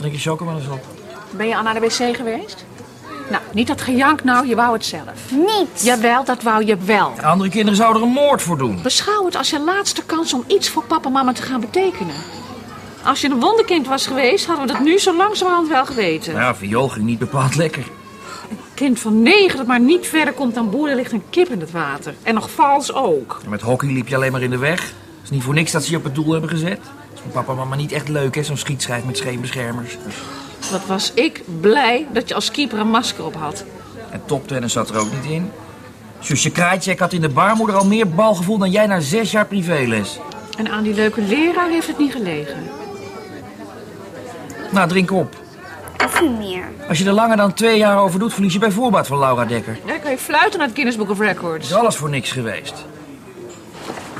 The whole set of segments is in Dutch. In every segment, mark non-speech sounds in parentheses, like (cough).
Drink je choco wel eens op? Ben je al naar de wc geweest? Nou, niet dat gejank nou, je wou het zelf. Niet. Jawel, dat wou je wel. De andere kinderen zouden er een moord voor doen. Beschouw het als je laatste kans om iets voor papa en mama te gaan betekenen. Als je een wonderkind was geweest, hadden we dat nu zo langzamerhand wel geweten. Ja, viool ging niet bepaald lekker. Kind van negen dat maar niet verder komt dan boer, er ligt een kip in het water. En nog vals ook. En met hockey liep je alleen maar in de weg. Het is niet voor niks dat ze je op het doel hebben gezet. Dat is voor papa en mama niet echt leuk, hè, zo'n schietschijf met scheenbeschermers. Wat was ik blij dat je als keeper een masker op had. En toptennis zat er ook niet in. Zusje Kraaitjek had in de baarmoeder al meer balgevoel dan jij na zes jaar privéles. En aan die leuke leraar heeft het niet gelegen. Nou, drink op. Of niet meer. Als je er langer dan twee jaar over doet, verlies je bij voorbaat van Laura Dekker. Ja, kan je fluiten naar het Guinness Book of Records. is alles voor niks geweest.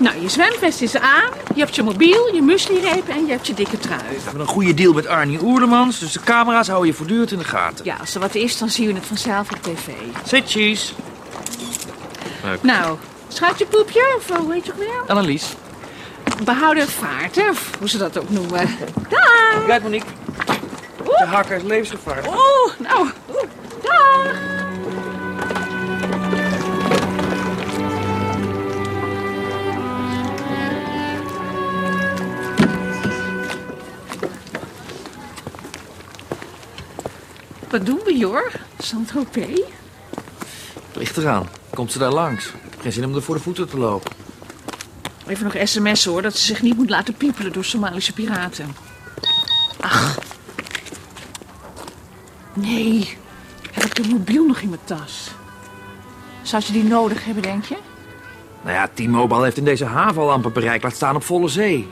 Nou, je zwemvest is aan, je hebt je mobiel, je mueslireep en je hebt je dikke trui. We hebben een goede deal met Arnie Oerlemans, dus de camera's houden je voortdurend in de gaten. Ja, als er wat is, dan zien we het vanzelf op tv. Say cheese. Nou, schuitjepoepje, of eh, hoe heet je ook weer? Annelies. Behouden vaart, hè, of hoe ze dat ook noemen. (laughs) Dag! Kijk Monique. De hakker is levensgevaarlijk. Oeh, nou, oeh, dag! Wat doen we, Jor? Saint-Tropez? Ligt eraan. Komt ze daar langs. Geen zin om er voor de voeten te lopen. Even nog sms hoor, dat ze zich niet moet laten piepelen door Somalische piraten. Ach. Nee, heb ik de mobiel nog in mijn tas. Zou ze die nodig hebben, denk je? Nou ja, T-Mobile heeft in deze haven al amper bereik. Laat staan op volle zee.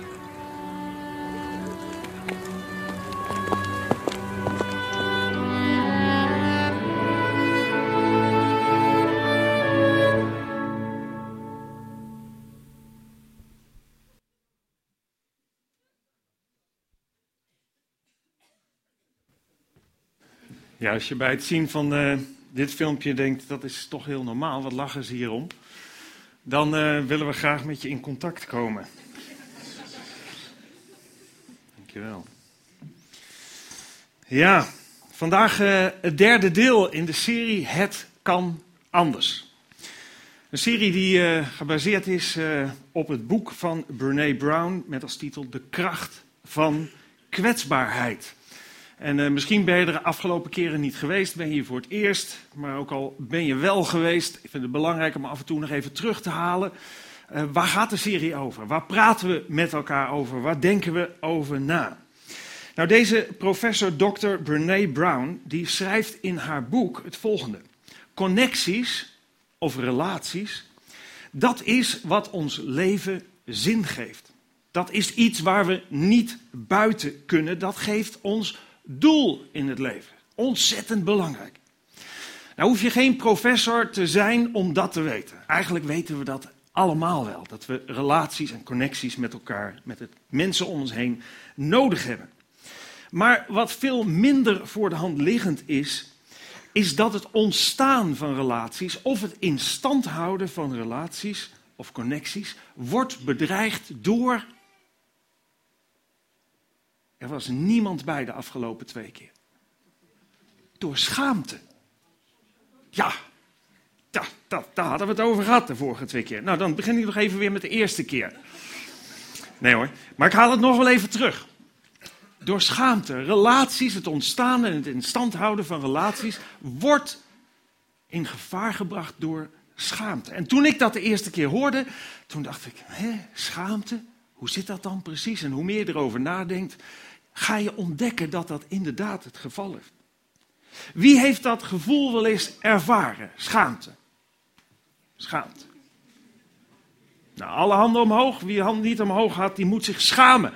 Ja, als je bij het zien van eh, dit filmpje denkt, dat is toch heel normaal, wat lachen ze hierom? Dan eh, willen we graag met je in contact komen. Dankjewel. Ja, vandaag eh, het derde deel in de serie Het kan anders. Een serie die gebaseerd is op het boek van Brene Brown met als titel De kracht van kwetsbaarheid. En eh, misschien ben je er de afgelopen keren niet geweest, ben je hier voor het eerst. Maar ook al ben je wel geweest, ik vind het belangrijk om af en toe nog even terug te halen. Eh, waar gaat de serie over? Waar praten we met elkaar over? Waar denken we over na? Nou, deze professor Dr. Brene Brown, die schrijft in haar boek het volgende. Connecties of relaties, dat is wat ons leven zin geeft. Dat is iets waar we niet buiten kunnen. Dat geeft ons doel in het leven. Ontzettend belangrijk. Nou hoef je geen professor te zijn om dat te weten. Eigenlijk weten we dat allemaal wel. Dat we relaties en connecties met elkaar, met het mensen om ons heen, nodig hebben. Maar wat veel minder voor de hand liggend is, is dat het ontstaan van relaties of het in stand houden van relaties of connecties wordt bedreigd door. Er was niemand bij de afgelopen twee keer. Door schaamte. Ja, da, da, daar hadden we het over gehad de vorige twee keer. Nou, dan begin ik nog even weer met de eerste keer. Nee hoor, maar ik haal het nog wel even terug. Door schaamte, relaties, het ontstaan en het in stand houden van relaties, wordt in gevaar gebracht door schaamte. En toen ik dat de eerste keer hoorde, toen dacht ik, hè, schaamte? Hoe zit dat dan precies? En hoe meer je erover nadenkt, ga je ontdekken dat dat inderdaad het geval is. Wie heeft dat gevoel wel eens ervaren? Schaamte. Schaamte. Nou, alle handen omhoog. Wie hand niet omhoog had, die moet zich schamen.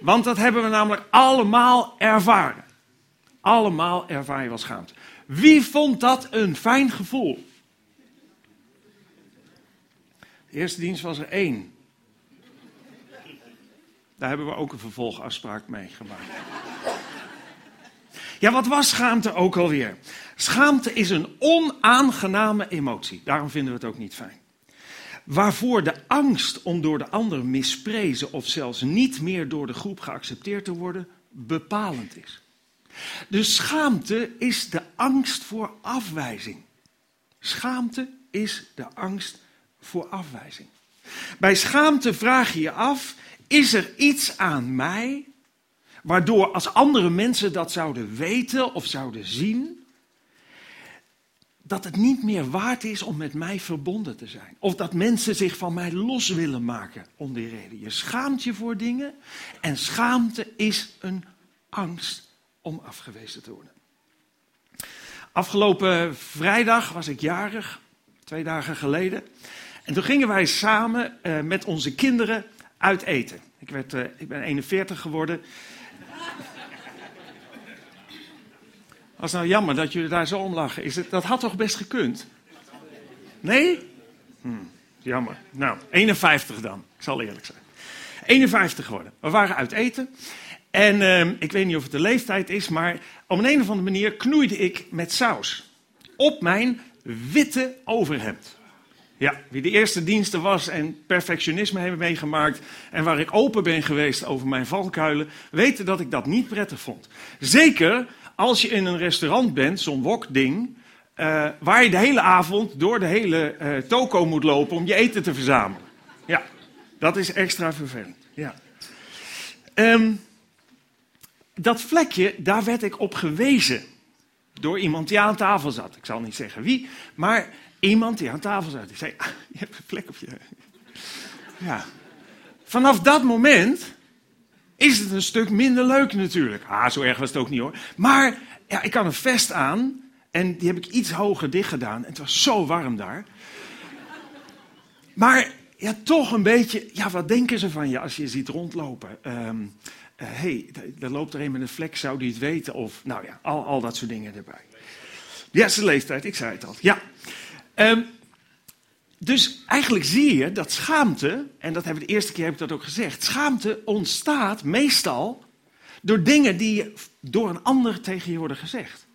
Want dat hebben we namelijk allemaal ervaren. Allemaal ervaar je wel schaamte. Wie vond dat een fijn gevoel? De eerste dienst was er één. Daar hebben we ook een vervolgafspraak mee gemaakt. Ja, wat was schaamte ook alweer? Schaamte is een onaangename emotie. Daarom vinden we het ook niet fijn. waarvoor de angst om door de ander misprezen of zelfs niet meer door de groep geaccepteerd te worden bepalend is. De schaamte is de angst voor afwijzing. Schaamte is de angst voor afwijzing. Bij schaamte vraag je je af: is er iets aan mij waardoor als andere mensen dat zouden weten of zouden zien, dat het niet meer waard is om met mij verbonden te zijn. Of dat mensen zich van mij los willen maken om die reden. Je schaamt je voor dingen en schaamte is een angst om afgewezen te worden. Afgelopen vrijdag was ik jarig, twee dagen geleden. En toen gingen wij samen uh, met onze kinderen uit eten. Ik, werd, uh, ik ben 41 geworden. Was nou jammer dat jullie daar zo om lachen. Is het, dat had toch best gekund? Nee? Hm, jammer. Nou, 51 dan. Ik zal eerlijk zijn. 51 geworden. We waren uit eten. En uh, ik weet niet of het de leeftijd is, maar op een, een of andere manier knoeide ik met saus. Op mijn witte overhemd. Ja, wie de eerste diensten was en perfectionisme hebben meegemaakt en waar ik open ben geweest over mijn valkuilen, weten dat ik dat niet prettig vond. Zeker als je in een restaurant bent, zo'n wokding, uh, waar je de hele avond door de hele uh, toko moet lopen om je eten te verzamelen. Ja, dat is extra vervelend. Ja. Um, dat vlekje, daar werd ik op gewezen. Door iemand die aan tafel zat. Ik zal niet zeggen wie, maar iemand die aan tafel zat. Die zei, ah, je hebt een vlek op je... Ja. Vanaf dat moment is het een stuk minder leuk natuurlijk. Ah, zo erg was het ook niet hoor. Maar ja, ik had een vest aan en die heb ik iets hoger dicht gedaan. Het was zo warm daar. Maar ja, toch een beetje, ja, wat denken ze van je als je ziet rondlopen? Um, hé, uh, hey, er loopt er een met een vlek, zou die het weten? Of, nou ja, al, al dat soort dingen erbij. Ja, zijn leeftijd, ik zei het al. Ja. Um, dus eigenlijk zie je dat schaamte, en dat hebben de eerste keer heb ik dat ook gezegd, schaamte ontstaat meestal door dingen die door een ander tegen je worden gezegd.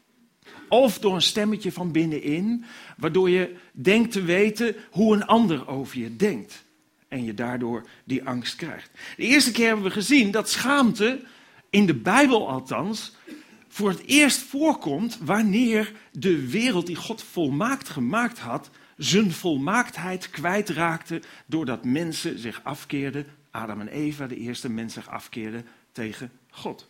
Of door een stemmetje van binnenin, waardoor je denkt te weten hoe een ander over je denkt. En je daardoor die angst krijgt. De eerste keer hebben we gezien dat schaamte, in de Bijbel althans, voor het eerst voorkomt wanneer de wereld die God volmaakt gemaakt had, zijn volmaaktheid kwijtraakte doordat mensen zich afkeerden, Adam en Eva, de eerste mensen zich afkeerden tegen God.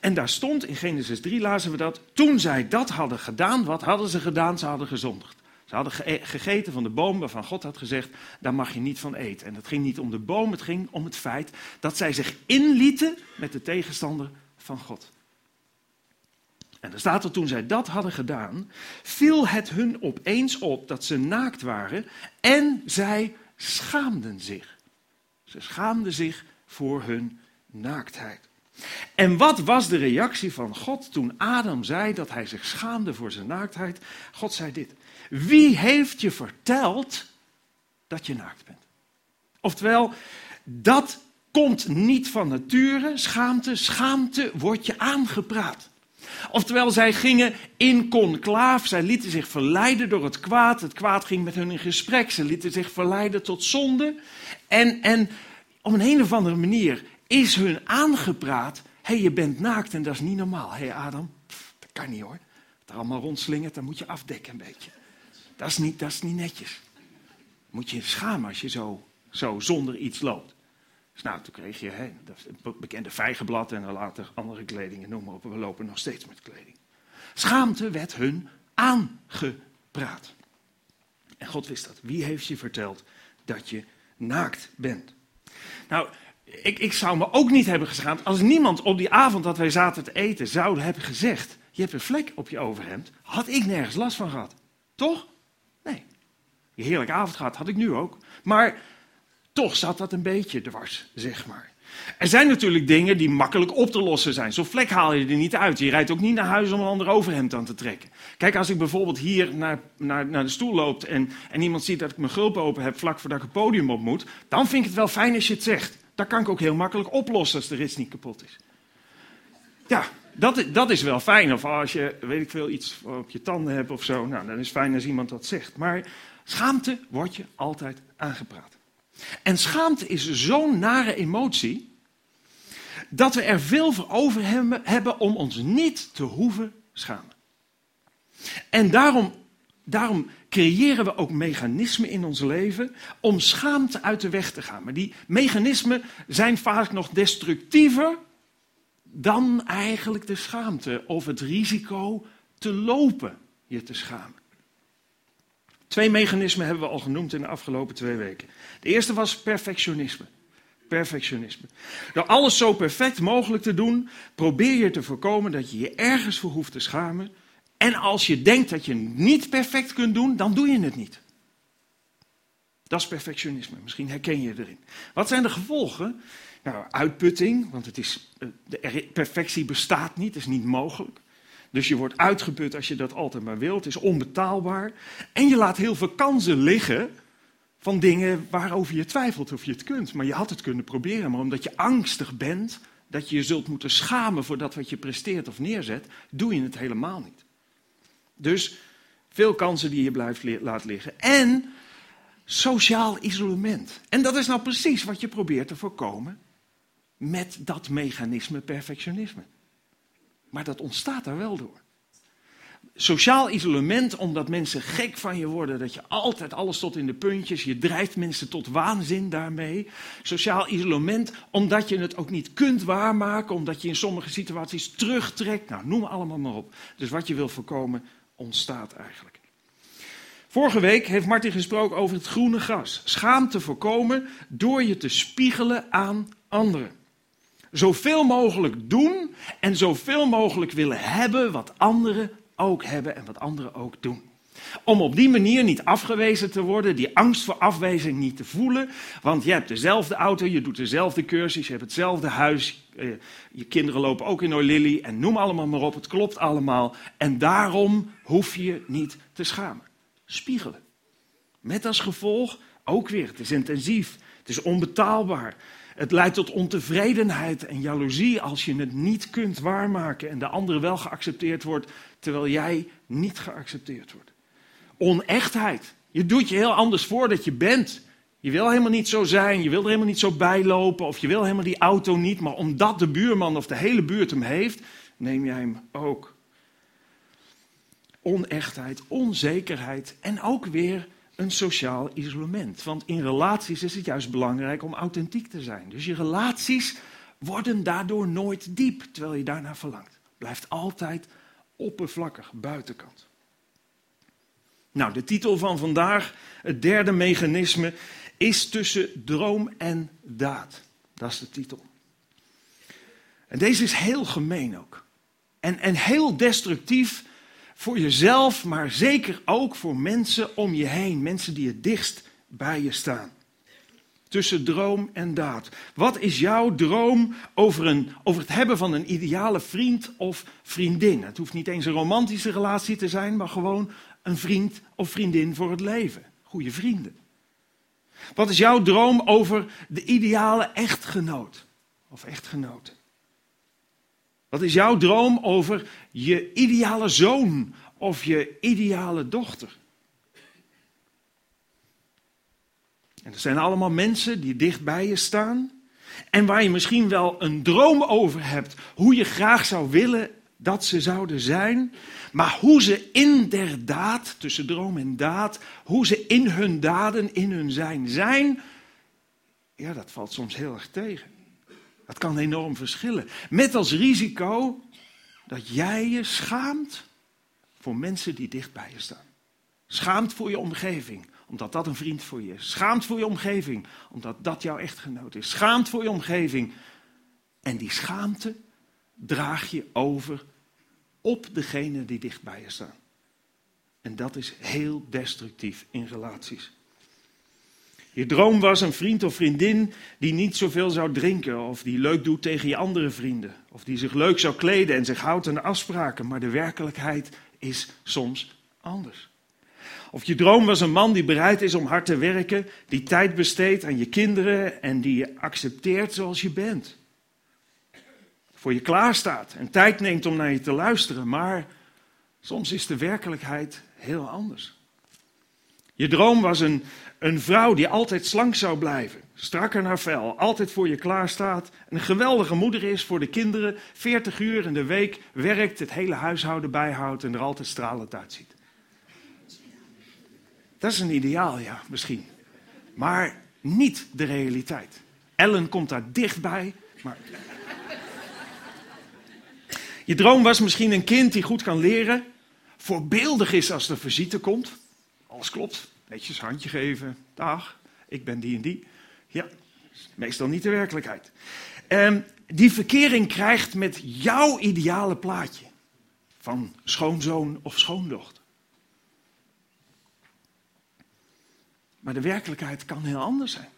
En daar stond in Genesis 3, lazen we dat, toen zij dat hadden gedaan, wat hadden ze gedaan? Ze hadden gezondigd. Ze hadden gegeten van de boom waarvan God had gezegd, daar mag je niet van eten. En het ging niet om de boom, het ging om het feit dat zij zich inlieten met de tegenstander van God. En er staat er, toen zij dat hadden gedaan, viel het hun opeens op dat ze naakt waren en zij schaamden zich. Ze schaamden zich voor hun naaktheid. En wat was de reactie van God toen Adam zei dat hij zich schaamde voor zijn naaktheid? God zei dit: Wie heeft je verteld dat je naakt bent? Oftewel, dat komt niet van nature, schaamte. Schaamte wordt je aangepraat. Oftewel, zij gingen in conclaaf, zij lieten zich verleiden door het kwaad. Het kwaad ging met hun in gesprek, ze lieten zich verleiden tot zonde. En, en op een, een of andere manier is hun aangepraat, hé, hey, je bent naakt en dat is niet normaal. Hé hey Adam, dat kan niet hoor. Wat er allemaal rondslingert, dan moet je afdekken een beetje. Dat is niet, dat netjes. Moet je schamen als je zo, zo zonder iets loopt. Dus nou, toen kreeg je dat bekende vijgenblad en later andere kledingen, noem maar op. We lopen nog steeds met kleding. Schaamte werd hun aangepraat. En God wist dat. Wie heeft je verteld dat je naakt bent? Nou, ik, ik zou me ook niet hebben geschaamd als niemand op die avond dat wij zaten te eten zou hebben gezegd: Je hebt een vlek op je overhemd. Had ik nergens last van gehad. Toch? Nee. Een heerlijke avond gehad, had ik nu ook. Maar toch zat dat een beetje dwars, zeg maar. Er zijn natuurlijk dingen die makkelijk op te lossen zijn. Zo'n vlek haal je er niet uit. Je rijdt ook niet naar huis om een ander overhemd aan te trekken. Kijk, als ik bijvoorbeeld hier naar, naar, naar de stoel loop en, en iemand ziet dat ik mijn gulp open heb vlak voordat ik het podium op moet, dan vind ik het wel fijn als je het zegt. Dat kan ik ook heel makkelijk oplossen als de rits niet kapot is. Ja, dat, dat is wel fijn. Of als je, weet ik veel, iets op je tanden hebt of zo, nou, dan is het fijn als iemand dat zegt. Maar Schaamte wordt je altijd aangepraat. En schaamte is zo'n nare emotie dat we er veel voor over hebben om ons niet te hoeven schamen. En daarom, daarom creëren we ook mechanismen in ons leven om schaamte uit de weg te gaan. Maar die mechanismen zijn vaak nog destructiever dan eigenlijk de schaamte of het risico te lopen je te schamen. Twee mechanismen hebben we al genoemd in de afgelopen twee weken. De eerste was perfectionisme. Perfectionisme. Door alles zo perfect mogelijk te doen, probeer je te voorkomen dat je je ergens voor hoeft te schamen. En als je denkt dat je niet perfect kunt doen, dan doe je het niet. Dat is perfectionisme. Misschien herken je erin. Wat zijn de gevolgen? Nou, uitputting, want het is, eh, de perfectie bestaat niet, is niet mogelijk. Dus je wordt uitgeput als je dat altijd maar wilt. Het is onbetaalbaar. En je laat heel veel kansen liggen van dingen waarover je twijfelt of je het kunt. Maar je had het kunnen proberen. Maar omdat je angstig bent dat je je zult moeten schamen voor dat wat je presteert of neerzet, doe je het helemaal niet. Dus veel kansen die je blijft laat liggen. En sociaal isolement. En dat is nou precies wat je probeert te voorkomen met dat mechanisme perfectionisme. Maar dat ontstaat daar wel door. Sociaal isolement, omdat mensen gek van je worden, dat je altijd alles tot in de puntjes, je drijft mensen tot waanzin daarmee. Sociaal isolement, omdat je het ook niet kunt waarmaken, omdat je in sommige situaties terugtrekt. Nou, noem allemaal maar op. Dus wat je wil voorkomen, ontstaat eigenlijk. Vorige week heeft Martin gesproken over het groene gras. Schaamte voorkomen door je te spiegelen aan anderen. Zoveel mogelijk doen en zoveel mogelijk willen hebben wat anderen ook hebben en wat anderen ook doen. Om op die manier niet afgewezen te worden, die angst voor afwijzing niet te voelen. Want je hebt dezelfde auto, je doet dezelfde cursus, je hebt hetzelfde huis. Eh, je kinderen lopen ook in O'Lilly en noem allemaal maar op, het klopt allemaal. En daarom hoef je niet te schamen. Spiegelen. Met als gevolg ook weer, het is intensief, het is onbetaalbaar. Het leidt tot ontevredenheid en jaloezie als je het niet kunt waarmaken en de andere wel geaccepteerd wordt, terwijl jij niet geaccepteerd wordt. Onechtheid. Je doet je heel anders voor dat je bent. Je wil helemaal niet zo zijn, je wil er helemaal niet zo bij lopen of je wil helemaal die auto niet, maar omdat de buurman of de hele buurt hem heeft, neem jij hem ook. Onechtheid, onzekerheid en ook weer een sociaal isolement. Want in relaties is het juist belangrijk om authentiek te zijn. Dus je relaties worden daardoor nooit diep, terwijl je daarnaar verlangt. Blijft altijd oppervlakkig, buitenkant. Nou, de titel van vandaag, het derde mechanisme, is tussen droom en daad. Dat is de titel. En deze is heel gemeen ook. En, en heel destructief voor jezelf, maar zeker ook voor mensen om je heen. Mensen die het dichtst bij je staan. Tussen droom en daad. Wat is jouw droom over, een, over het hebben van een ideale vriend of vriendin? Het hoeft niet eens een romantische relatie te zijn, maar gewoon een vriend of vriendin voor het leven. Goede vrienden. Wat is jouw droom over de ideale echtgenoot of echtgenote? Wat is jouw droom over je ideale zoon of je ideale dochter? En er zijn allemaal mensen die dicht bij je staan en waar je misschien wel een droom over hebt, hoe je graag zou willen dat ze zouden zijn, maar hoe ze inderdaad, tussen droom en daad, hoe ze in hun daden, in hun zijn zijn, ja, dat valt soms heel erg tegen. Dat kan enorm verschillen. Met als risico dat jij je schaamt voor mensen die dicht bij je staan. Schaamt voor je omgeving, omdat dat een vriend voor je is. Schaamt voor je omgeving, omdat dat jouw echtgenoot is. Schaamt voor je omgeving. En die schaamte draag je over op degene die dicht bij je staan. En dat is heel destructief in relaties. Je droom was een vriend of vriendin die niet zoveel zou drinken, of die leuk doet tegen je andere vrienden, of die zich leuk zou kleden en zich houdt aan afspraken, maar de werkelijkheid is soms anders. Of je droom was een man die bereid is om hard te werken, die tijd besteedt aan je kinderen en die je accepteert zoals je bent. Voor je klaarstaat en tijd neemt om naar je te luisteren, maar soms is de werkelijkheid heel anders. Je droom was een, een vrouw die altijd slank zou blijven, strak in haar vel, altijd voor je klaar staat, een geweldige moeder is voor de kinderen, 40 uur in de week werkt, het hele huishouden bijhoudt en er altijd stralend uitziet. Dat is een ideaal, ja, misschien. Maar niet de realiteit. Ellen komt daar dichtbij, maar. Je droom was misschien een kind die goed kan leren, voorbeeldig is als er visite komt. Alles klopt, netjes handje geven, dag, ik ben die en die. Ja, meestal niet de werkelijkheid. Um, die verkering krijgt met jouw ideale plaatje van schoonzoon of schoondochter. Maar de werkelijkheid kan heel anders zijn.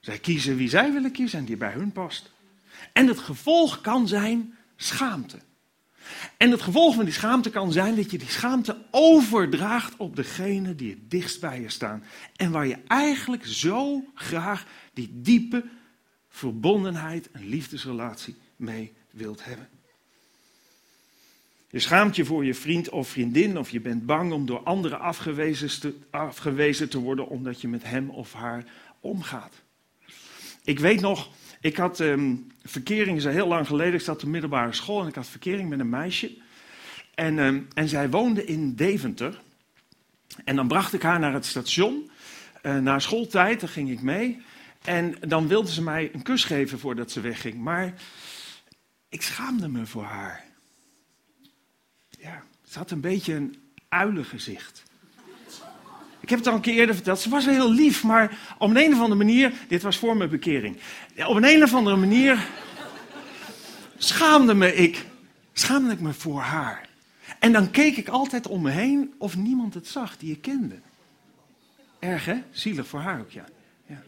Zij kiezen wie zij willen kiezen en die bij hun past. En het gevolg kan zijn schaamte. En het gevolg van die schaamte kan zijn dat je die schaamte overdraagt op degene die het dichtst bij je staan. En waar je eigenlijk zo graag die diepe verbondenheid en liefdesrelatie mee wilt hebben. Je schaamt je voor je vriend of vriendin of je bent bang om door anderen afgewezen te, afgewezen te worden omdat je met hem of haar omgaat. Ik weet nog, ik had um, verkering, is heel lang geleden, ik zat op de middelbare school en ik had verkering met een meisje. En, um, en zij woonde in Deventer. En dan bracht ik haar naar het station, uh, na schooltijd, daar ging ik mee. En dan wilde ze mij een kus geven voordat ze wegging. Maar ik schaamde me voor haar. Ja, ze had een beetje een uilengezicht. Ik heb het al een keer eerder verteld. Ze was wel heel lief, maar op een, een of andere manier. Dit was voor mijn bekering. Op een, een of andere manier. schaamde me ik. Schaamde ik me voor haar. En dan keek ik altijd om me heen of niemand het zag die ik kende. Erg hè? Zielig voor haar ook, ja. ja.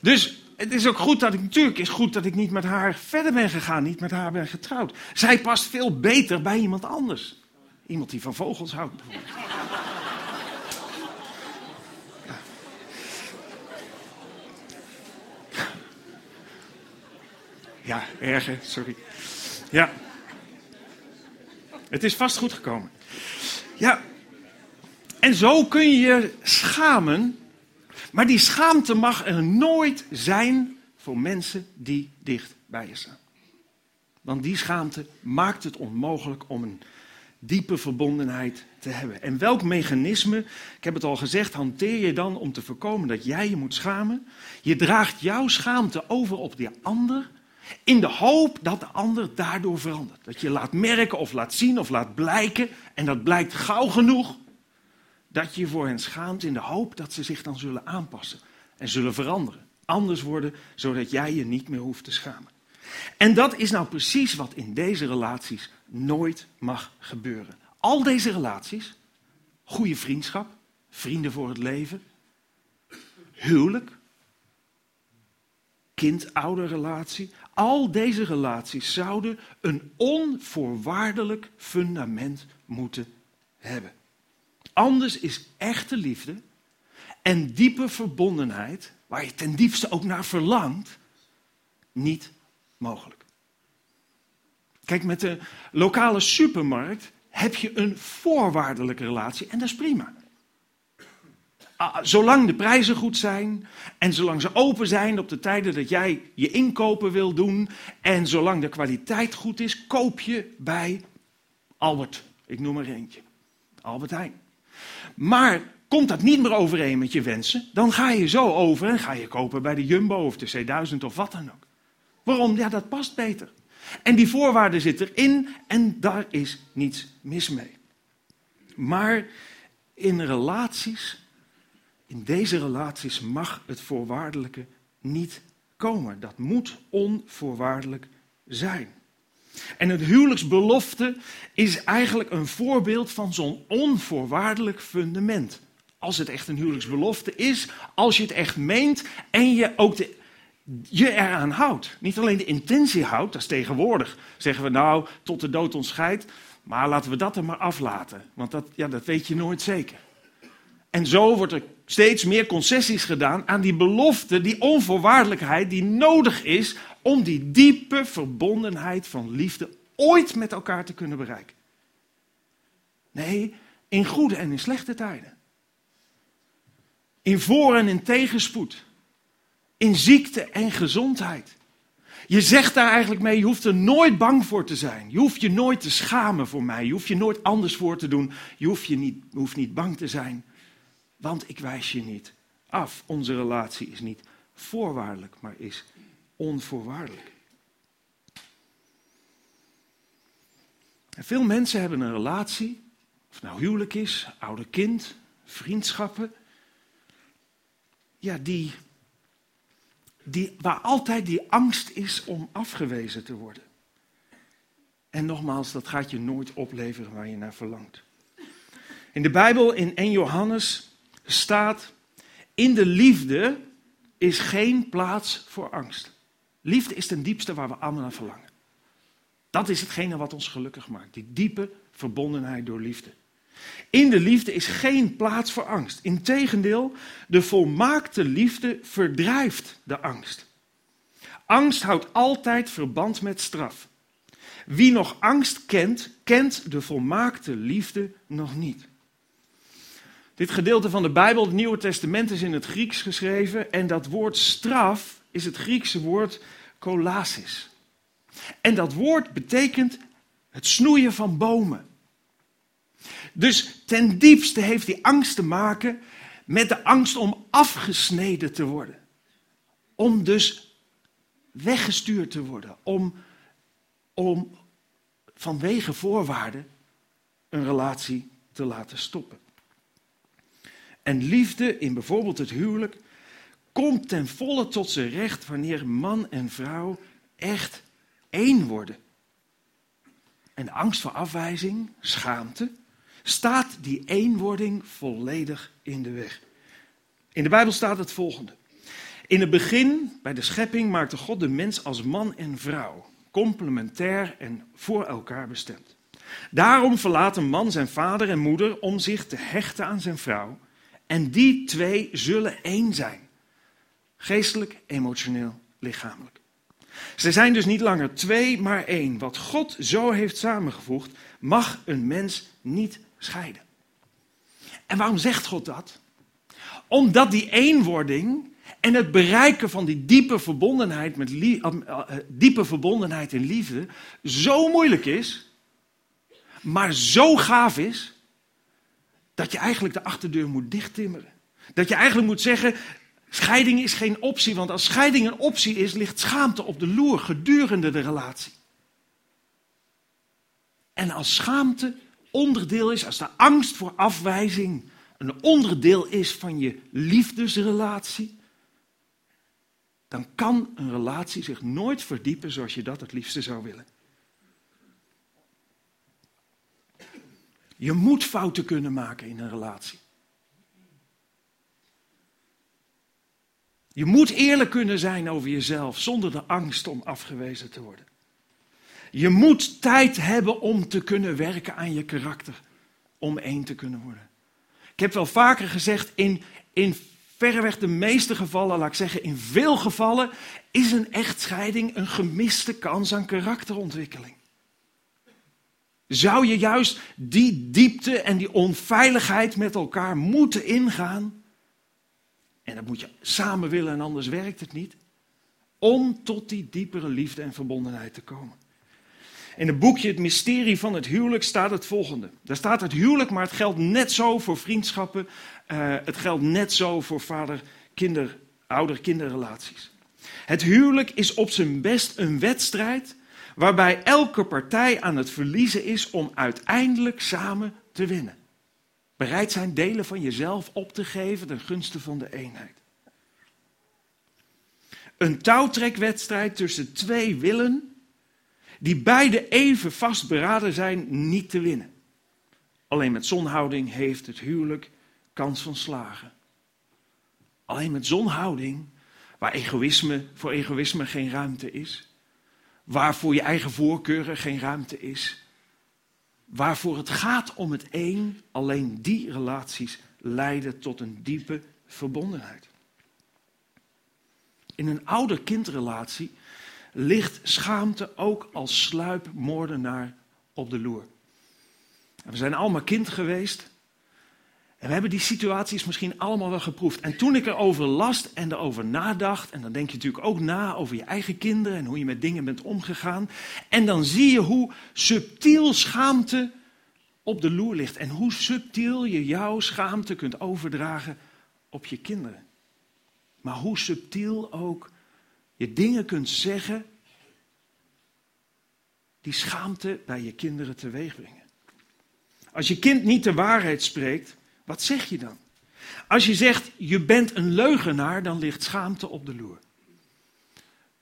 Dus het is ook goed dat ik, natuurlijk is goed dat ik niet met haar verder ben gegaan, niet met haar ben getrouwd. Zij past veel beter bij iemand anders. Iemand die van vogels houdt bijvoorbeeld. Ja, erger, sorry. Ja. Het is vast goed gekomen. Ja. En zo kun je je schamen. Maar die schaamte mag er nooit zijn voor mensen die dicht bij je staan. Want die schaamte maakt het onmogelijk om een diepe verbondenheid te hebben. En welk mechanisme, ik heb het al gezegd, hanteer je dan om te voorkomen dat jij je moet schamen? Je draagt jouw schaamte over op die ander in de hoop dat de ander daardoor verandert. Dat je laat merken of laat zien of laat blijken. En dat blijkt gauw genoeg. Dat je voor hen schaamt in de hoop dat ze zich dan zullen aanpassen. En zullen veranderen. Anders worden, zodat jij je niet meer hoeft te schamen. En dat is nou precies wat in deze relaties nooit mag gebeuren. Al deze relaties, goede vriendschap, vrienden voor het leven, huwelijk, kind-ouder-relatie, al deze relaties zouden een onvoorwaardelijk fundament moeten hebben. Anders is echte liefde en diepe verbondenheid, waar je ten diepste ook naar verlangt, niet mogelijk. Kijk, met de lokale supermarkt heb je een voorwaardelijke relatie en dat is prima. Ah, zolang de prijzen goed zijn en zolang ze open zijn op de tijden dat jij je inkopen wil doen en zolang de kwaliteit goed is, koop je bij Albert. Ik noem er eentje. Albert Heijn. Maar komt dat niet meer overeen met je wensen, dan ga je zo over en ga je kopen bij de Jumbo of de C1000 of wat dan ook. Waarom? Ja, dat past beter. En die voorwaarden zitten erin en daar is niets mis mee. Maar in relaties in deze relaties mag het voorwaardelijke niet komen. Dat moet onvoorwaardelijk zijn. En het huwelijksbelofte is eigenlijk een voorbeeld van zo'n onvoorwaardelijk fundament. Als het echt een huwelijksbelofte is, als je het echt meent en je ook je eraan houdt. Niet alleen de intentie houdt, dat is tegenwoordig. Zeggen we nou, tot de dood ons scheidt, maar laten we dat er maar aflaten. Want dat, ja, dat weet je nooit zeker. En zo wordt er steeds meer concessies gedaan aan die belofte, die onvoorwaardelijkheid die nodig is om die diepe verbondenheid van liefde ooit met elkaar te kunnen bereiken. Nee, in goede en in slechte tijden. In voor- en in tegenspoed. In ziekte en gezondheid. Je zegt daar eigenlijk mee, je hoeft er nooit bang voor te zijn. Je hoeft je nooit te schamen voor mij. Je hoeft je nooit anders voor te doen. Je hoeft, je niet, hoeft niet bang te zijn. Want ik wijs je niet af. Onze relatie is niet voorwaardelijk, maar is onvoorwaardelijk. Veel mensen hebben een relatie, of het nou huwelijk is, ouder kind, vriendschappen, ja, die, die, waar altijd die angst is om afgewezen te worden. En nogmaals, dat gaat je nooit opleveren waar je naar verlangt. In de Bijbel, in 1 Johannes, staat: In de liefde is geen plaats voor angst. Liefde is ten diepste waar we allemaal naar verlangen. Dat is hetgene wat ons gelukkig maakt. Die diepe verbondenheid door liefde. In de liefde is geen plaats voor angst. Integendeel, de volmaakte liefde verdrijft de angst. Angst houdt altijd verband met straf. Wie nog angst kent, kent de volmaakte liefde nog niet. Dit gedeelte van de Bijbel, het Nieuwe Testament, is in het Grieks geschreven en dat woord straf is het Griekse woord kolasis. En dat woord betekent het snoeien van bomen. Dus ten diepste heeft die angst te maken met de angst om afgesneden te worden. Om dus weggestuurd te worden. Om, om vanwege voorwaarden een relatie te laten stoppen. En liefde in bijvoorbeeld het huwelijk komt ten volle tot zijn recht wanneer man en vrouw echt één worden. En de angst voor afwijzing, schaamte, staat die eenwording volledig in de weg. In de Bijbel staat het volgende. In het begin, bij de schepping, maakte God de mens als man en vrouw, complementair en voor elkaar bestemd. Daarom verlaat een man zijn vader en moeder om zich te hechten aan zijn vrouw. En die twee zullen één zijn. Geestelijk, emotioneel, lichamelijk. Ze zijn dus niet langer twee, maar één. Wat God zo heeft samengevoegd, mag een mens niet scheiden. En waarom zegt God dat? Omdat die eenwording en het bereiken van die diepe verbondenheid, met lie, uh, diepe verbondenheid in liefde zo moeilijk is, maar zo gaaf is, dat je eigenlijk de achterdeur moet dichttimmeren. Dat je eigenlijk moet zeggen, scheiding is geen optie, want als scheiding een optie is, ligt schaamte op de loer gedurende de relatie. En als schaamte onderdeel is, als de angst voor afwijzing een onderdeel is van je liefdesrelatie, dan kan een relatie zich nooit verdiepen zoals je dat het liefste zou willen. Je moet fouten kunnen maken in een relatie. Je moet eerlijk kunnen zijn over jezelf zonder de angst om afgewezen te worden. Je moet tijd hebben om te kunnen werken aan je karakter, om één te kunnen worden. Ik heb wel vaker gezegd, in, in verreweg de meeste gevallen, laat ik zeggen in veel gevallen, is een echtscheiding een gemiste kans aan karakterontwikkeling. Zou je juist die diepte en die onveiligheid met elkaar moeten ingaan? En dat moet je samen willen en anders werkt het niet. Om tot die diepere liefde en verbondenheid te komen. In het boekje Het Mysterie van het Huwelijk staat het volgende. Daar staat het huwelijk, maar het geldt net zo voor vriendschappen. Uh, het geldt net zo voor vader-kinder, ouder-kinderrelaties. Het huwelijk is op zijn best een wedstrijd waarbij elke partij aan het verliezen is om uiteindelijk samen te winnen. Bereid zijn delen van jezelf op te geven ten gunste van de eenheid. Een touwtrekwedstrijd tussen twee willen die beide even vastberaden zijn niet te winnen. Alleen met zonhouding heeft het huwelijk kans van slagen. Alleen met zonhouding, waar egoïsme, voor egoïsme geen ruimte is, waar voor je eigen voorkeuren geen ruimte is, waarvoor het gaat om het één, alleen die relaties leiden tot een diepe verbondenheid. In een ouder-kindrelatie ligt schaamte ook als sluipmoordenaar op de loer. We zijn allemaal kind geweest. En we hebben die situaties misschien allemaal wel geproefd. En toen ik erover las en erover nadacht, en dan denk je natuurlijk ook na over je eigen kinderen en hoe je met dingen bent omgegaan. En dan zie je hoe subtiel schaamte op de loer ligt en hoe subtiel je jouw schaamte kunt overdragen op je kinderen. Maar hoe subtiel ook je dingen kunt zeggen die schaamte bij je kinderen teweeg brengen. Als je kind niet de waarheid spreekt, wat zeg je dan? Als je zegt, je bent een leugenaar, dan ligt schaamte op de loer.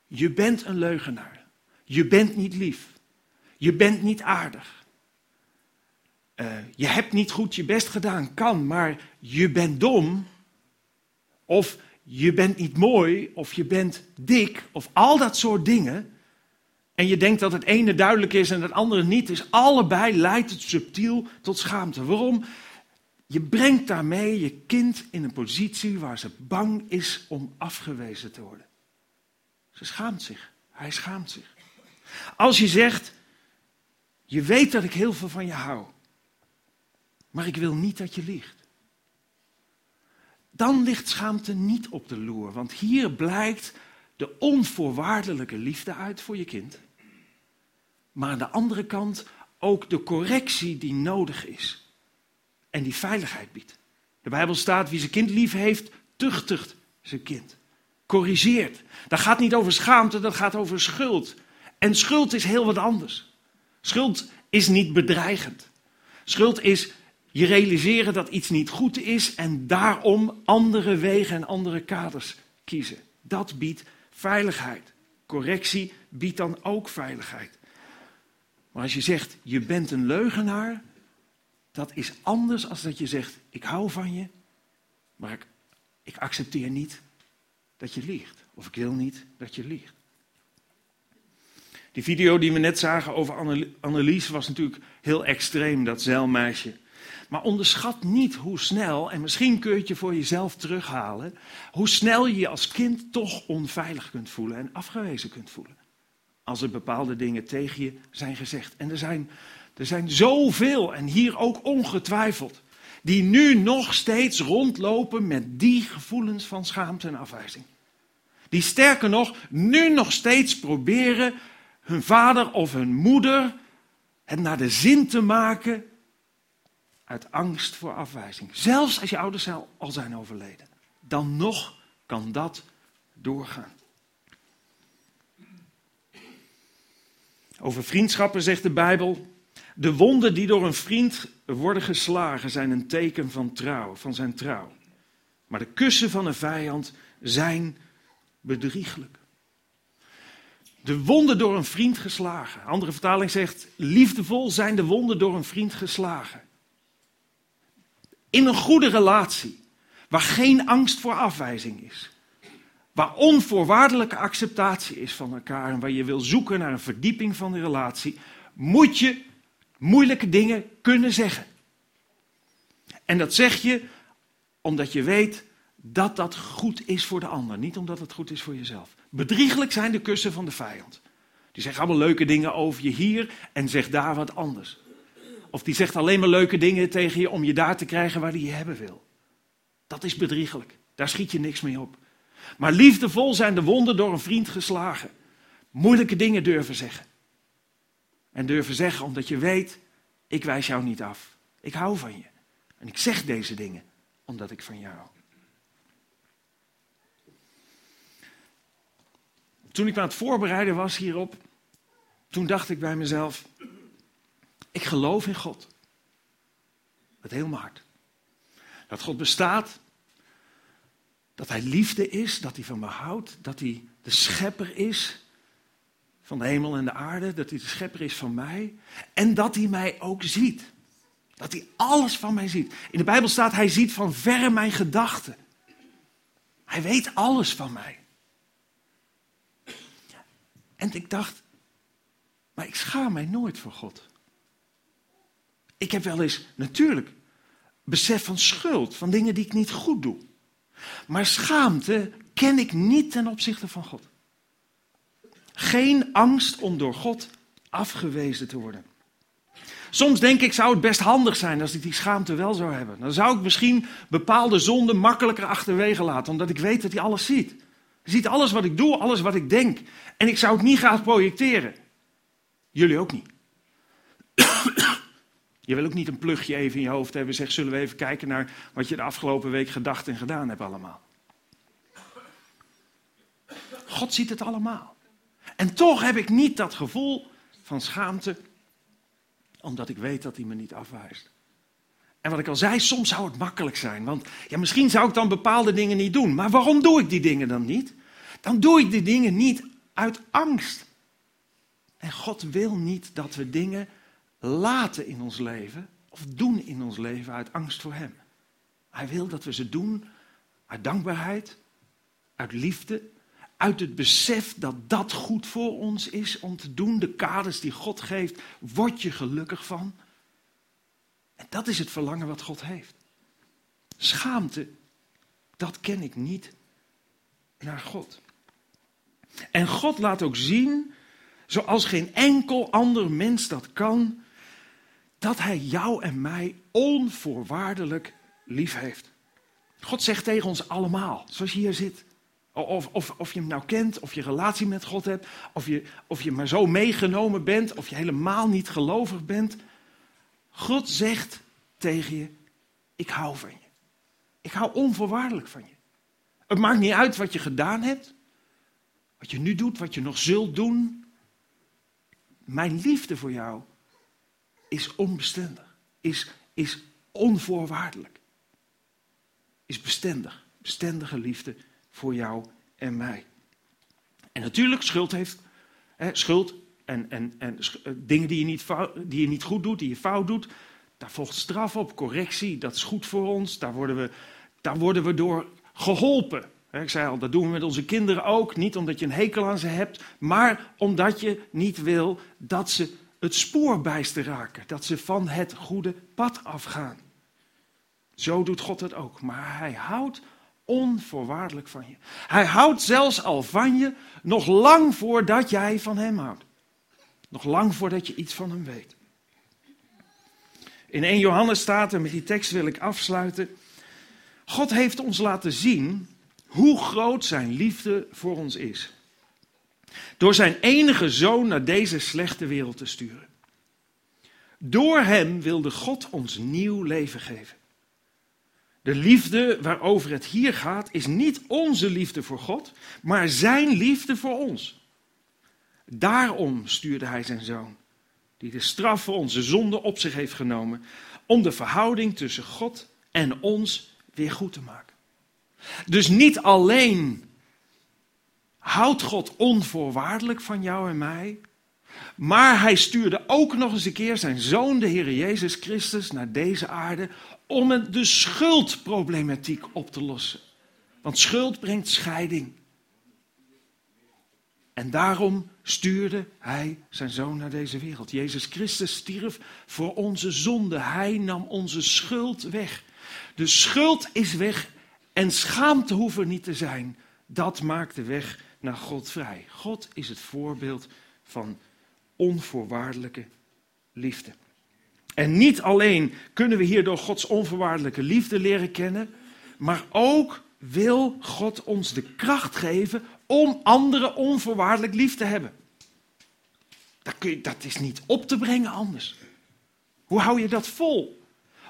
Je bent een leugenaar. Je bent niet lief. Je bent niet aardig. Uh, je hebt niet goed je best gedaan, kan, maar je bent dom. Of je bent niet mooi, of je bent dik, of al dat soort dingen. En je denkt dat het ene duidelijk is en het andere niet is. Allebei leidt het subtiel tot schaamte. Waarom? Je brengt daarmee je kind in een positie waar ze bang is om afgewezen te worden. Ze schaamt zich. Hij schaamt zich. Als je zegt, je weet dat ik heel veel van je hou, maar ik wil niet dat je liegt. Dan ligt schaamte niet op de loer, want hier blijkt de onvoorwaardelijke liefde uit voor je kind. Maar aan de andere kant ook de correctie die nodig is en die veiligheid biedt. De Bijbel staat, wie zijn kind lief heeft, tuchtigt zijn kind. Corrigeert. Dat gaat niet over schaamte, dat gaat over schuld. En schuld is heel wat anders. Schuld is niet bedreigend. Schuld is je realiseren dat iets niet goed is en daarom andere wegen en andere kaders kiezen. Dat biedt veiligheid. Correctie biedt dan ook veiligheid. Maar als je zegt, je bent een leugenaar, dat is anders dan dat je zegt, ik hou van je, maar ik, ik accepteer niet dat je liegt. Of ik wil niet dat je liegt. Die video die we net zagen over Annelies was natuurlijk heel extreem, dat zeilmeisje. Maar onderschat niet hoe snel, en misschien kun je het je voor jezelf terughalen, hoe snel je je als kind toch onveilig kunt voelen en afgewezen kunt voelen. Als er bepaalde dingen tegen je zijn gezegd. En er zijn er zijn zoveel, en hier ook ongetwijfeld, die nu nog steeds rondlopen met die gevoelens van schaamte en afwijzing. Die sterker nog, nu nog steeds proberen hun vader of hun moeder het naar de zin te maken uit angst voor afwijzing. Zelfs als je ouders al zijn overleden. Dan nog kan dat doorgaan. Over vriendschappen zegt de Bijbel de wonden die door een vriend worden geslagen zijn een teken van trouw, van zijn trouw. Maar de kussen van een vijand zijn bedrieglijk. De wonden door een vriend geslagen. Andere vertaling zegt, liefdevol zijn de wonden door een vriend geslagen. In een goede relatie, waar geen angst voor afwijzing is. Waar onvoorwaardelijke acceptatie is van elkaar en waar je wil zoeken naar een verdieping van de relatie, moet je moeilijke dingen kunnen zeggen. En dat zeg je omdat je weet dat dat goed is voor de ander, niet omdat het goed is voor jezelf. Bedriegelijk zijn de kussen van de vijand. Die zeggen allemaal leuke dingen over je hier en zegt daar wat anders. Of die zegt alleen maar leuke dingen tegen je om je daar te krijgen waar hij je hebben wil. Dat is bedriegelijk. Daar schiet je niks mee op. Maar liefdevol zijn de wonden door een vriend geslagen. Moeilijke dingen durven zeggen. En durven zeggen omdat je weet, ik wijs jou niet af. Ik hou van je. En ik zeg deze dingen omdat ik van jou. Toen ik me aan het voorbereiden was hierop, toen dacht ik bij mezelf, ik geloof in God. Met heel mijn hart. Dat God bestaat, dat Hij liefde is, dat Hij van me houdt, dat Hij de schepper is, van de hemel en de aarde, dat hij de schepper is van mij en dat hij mij ook ziet. Dat hij alles van mij ziet. In de Bijbel staat, hij ziet van verre mijn gedachten. Hij weet alles van mij. En ik dacht, maar ik schaam mij nooit voor God. Ik heb wel eens, natuurlijk, besef van schuld, van dingen die ik niet goed doe. Maar schaamte ken ik niet ten opzichte van God. Geen angst om door God afgewezen te worden. Soms denk ik, zou het best handig zijn als ik die schaamte wel zou hebben. Dan zou ik misschien bepaalde zonden makkelijker achterwege laten, omdat ik weet dat hij alles ziet. Hij ziet alles wat ik doe, alles wat ik denk. En ik zou het niet graag projecteren. Jullie ook niet. Je wil ook niet een plugje even in je hoofd hebben en zeggen, zullen we even kijken naar wat je de afgelopen week gedacht en gedaan hebt allemaal. God ziet het allemaal. En toch heb ik niet dat gevoel van schaamte, omdat ik weet dat hij me niet afwijst. En wat ik al zei, soms zou het makkelijk zijn. Want ja, misschien zou ik dan bepaalde dingen niet doen. Maar waarom doe ik die dingen dan niet? Dan doe ik die dingen niet uit angst. En God wil niet dat we dingen laten in ons leven of doen in ons leven uit angst voor Hem. Hij wil dat we ze doen uit dankbaarheid, uit liefde, uit het besef dat dat goed voor ons is om te doen. De kaders die God geeft, word je gelukkig van. En dat is het verlangen wat God heeft. Schaamte, dat ken ik niet naar God. En God laat ook zien, zoals geen enkel ander mens dat kan, dat Hij jou en mij onvoorwaardelijk lief heeft. God zegt tegen ons allemaal, zoals je hier zit. Of, of, of je hem nou kent, of je relatie met God hebt, of je, of je maar zo meegenomen bent, of je helemaal niet gelovig bent. God zegt tegen je, ik hou van je. Ik hou onvoorwaardelijk van je. Het maakt niet uit wat je gedaan hebt, wat je nu doet, wat je nog zult doen. Mijn liefde voor jou is onbestendig, is, is onvoorwaardelijk, is bestendig. Bestendige liefde voor jou en mij. En natuurlijk, schuld heeft, hè, schuld en, en, en eh, dingen die je, niet die je niet goed doet, die je fout doet, daar volgt straf op, correctie, dat is goed voor ons, daar worden we, daar worden we door geholpen. Ik zei al, dat doen we met onze kinderen ook. Niet omdat je een hekel aan ze hebt, maar omdat je niet wil dat ze het spoor bijster raken. Dat ze van het goede pad afgaan. Zo doet God het ook. Maar hij houdt onvoorwaardelijk van je. Hij houdt zelfs al van je nog lang voordat jij van hem houdt. Nog lang voordat je iets van hem weet. In 1 Johannes staat, en met die tekst wil ik afsluiten. God heeft ons laten zien hoe groot zijn liefde voor ons is. Door zijn enige zoon naar deze slechte wereld te sturen. Door hem wilde God ons nieuw leven geven. De liefde waarover het hier gaat is niet onze liefde voor God, maar zijn liefde voor ons. Daarom stuurde hij zijn zoon, die de straf voor onze zonde op zich heeft genomen, om de verhouding tussen God en ons weer goed te maken. Dus niet alleen houdt God onvoorwaardelijk van jou en mij, maar hij stuurde ook nog eens een keer zijn zoon, de Heer Jezus Christus, naar deze aarde om de schuldproblematiek op te lossen. Want schuld brengt scheiding. En daarom stuurde hij zijn zoon naar deze wereld. Jezus Christus stierf voor onze zonde. Hij nam onze schuld weg. De schuld is weg en schaamte hoeft er niet te zijn. Dat maakt de weg naar God vrij. God is het voorbeeld van onvoorwaardelijke liefde. En niet alleen kunnen we hierdoor Gods onvoorwaardelijke liefde leren kennen, maar ook wil God ons de kracht geven om anderen onvoorwaardelijk lief te hebben. Dat, dat is niet op te brengen anders. Hoe hou je dat vol?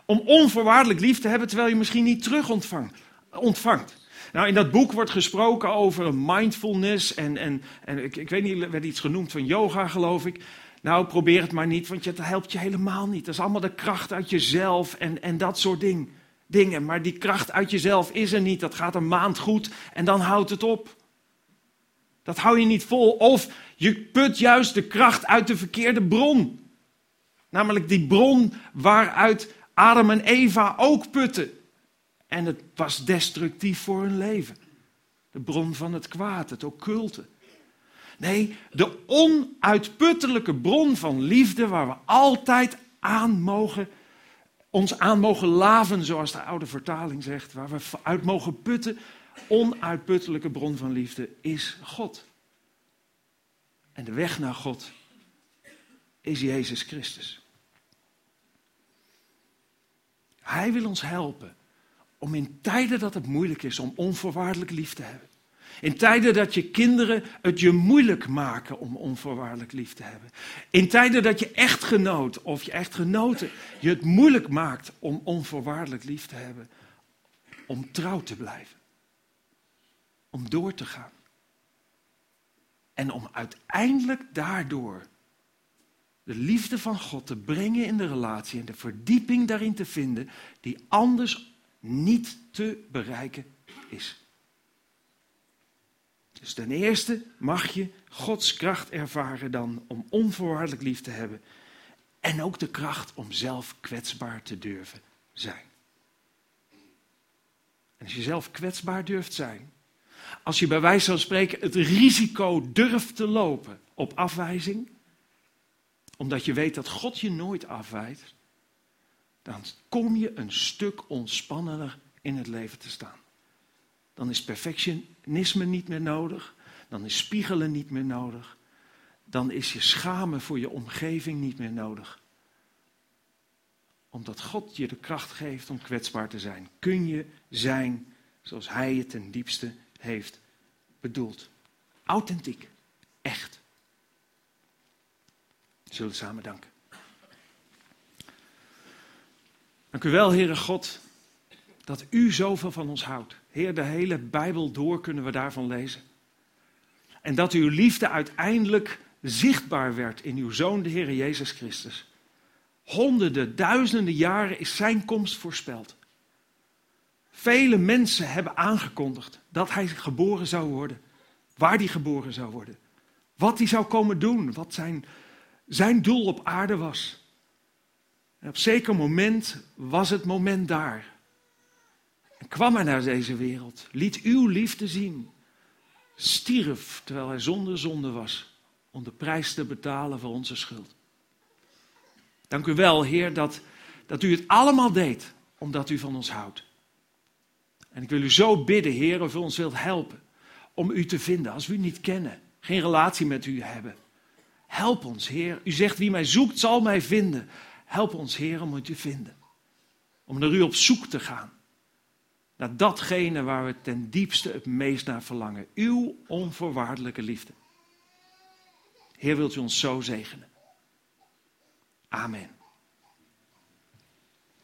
Om onvoorwaardelijk lief te hebben terwijl je misschien niet terug ontvangt. Nou, in dat boek wordt gesproken over mindfulness en, en, en ik, ik weet niet, er werd iets genoemd van yoga geloof ik. Nou, probeer het maar niet, want dat helpt je helemaal niet. Dat is allemaal de kracht uit jezelf en, en dat soort ding, dingen. Maar die kracht uit jezelf is er niet. Dat gaat een maand goed en dan houdt het op. Dat hou je niet vol. Of je put juist de kracht uit de verkeerde bron. Namelijk die bron waaruit Adam en Eva ook putten. En het was destructief voor hun leven. De bron van het kwaad, het occulte. Nee, de onuitputtelijke bron van liefde waar we altijd aan mogen, ons aan mogen laven, zoals de oude vertaling zegt, waar we uit mogen putten, onuitputtelijke bron van liefde is God. En de weg naar God is Jezus Christus. Hij wil ons helpen om in tijden dat het moeilijk is om onvoorwaardelijk lief te hebben. In tijden dat je kinderen het je moeilijk maken om onvoorwaardelijk lief te hebben. In tijden dat je echtgenoot of je echtgenote je het moeilijk maakt om onvoorwaardelijk lief te hebben. Om trouw te blijven. Om door te gaan. En om uiteindelijk daardoor de liefde van God te brengen in de relatie en de verdieping daarin te vinden die anders niet te bereiken is. Dus ten eerste mag je Gods kracht ervaren dan om onvoorwaardelijk lief te hebben. En ook de kracht om zelf kwetsbaar te durven zijn. En als je zelf kwetsbaar durft zijn, als je bij wijze van spreken het risico durft te lopen op afwijzing, omdat je weet dat God je nooit afwijst, dan kom je een stuk ontspannender in het leven te staan. Dan is perfectionisme niet meer nodig. Dan is spiegelen niet meer nodig. Dan is je schamen voor je omgeving niet meer nodig. Omdat God je de kracht geeft om kwetsbaar te zijn. Kun je zijn zoals Hij je ten diepste heeft bedoeld. Authentiek. Echt. Zullen we samen danken. Dank u wel, Heere God, dat u zoveel van ons houdt. Heer, de hele Bijbel door kunnen we daarvan lezen. En dat uw liefde uiteindelijk zichtbaar werd in uw Zoon, de Heer Jezus Christus. Honderden, duizenden jaren is zijn komst voorspeld. Vele mensen hebben aangekondigd dat hij geboren zou worden, waar hij geboren zou worden, wat hij zou komen doen, wat zijn, zijn doel op aarde was. En op zeker moment was het moment daar. En kwam hij naar deze wereld, liet uw liefde zien, stierf terwijl hij zonder zonde was, om de prijs te betalen voor onze schuld. Dank u wel, Heer, dat, dat u het allemaal deed, omdat u van ons houdt. En ik wil u zo bidden, Heer, of u ons wilt helpen om u te vinden als we u niet kennen, geen relatie met u hebben. Help ons, Heer. U zegt, wie mij zoekt, zal mij vinden. Help ons, Heer, om u te vinden. Om naar u op zoek te gaan. Naar datgene waar we ten diepste het meest naar verlangen. Uw onvoorwaardelijke liefde. Heer, wilt u ons zo zegenen. Amen.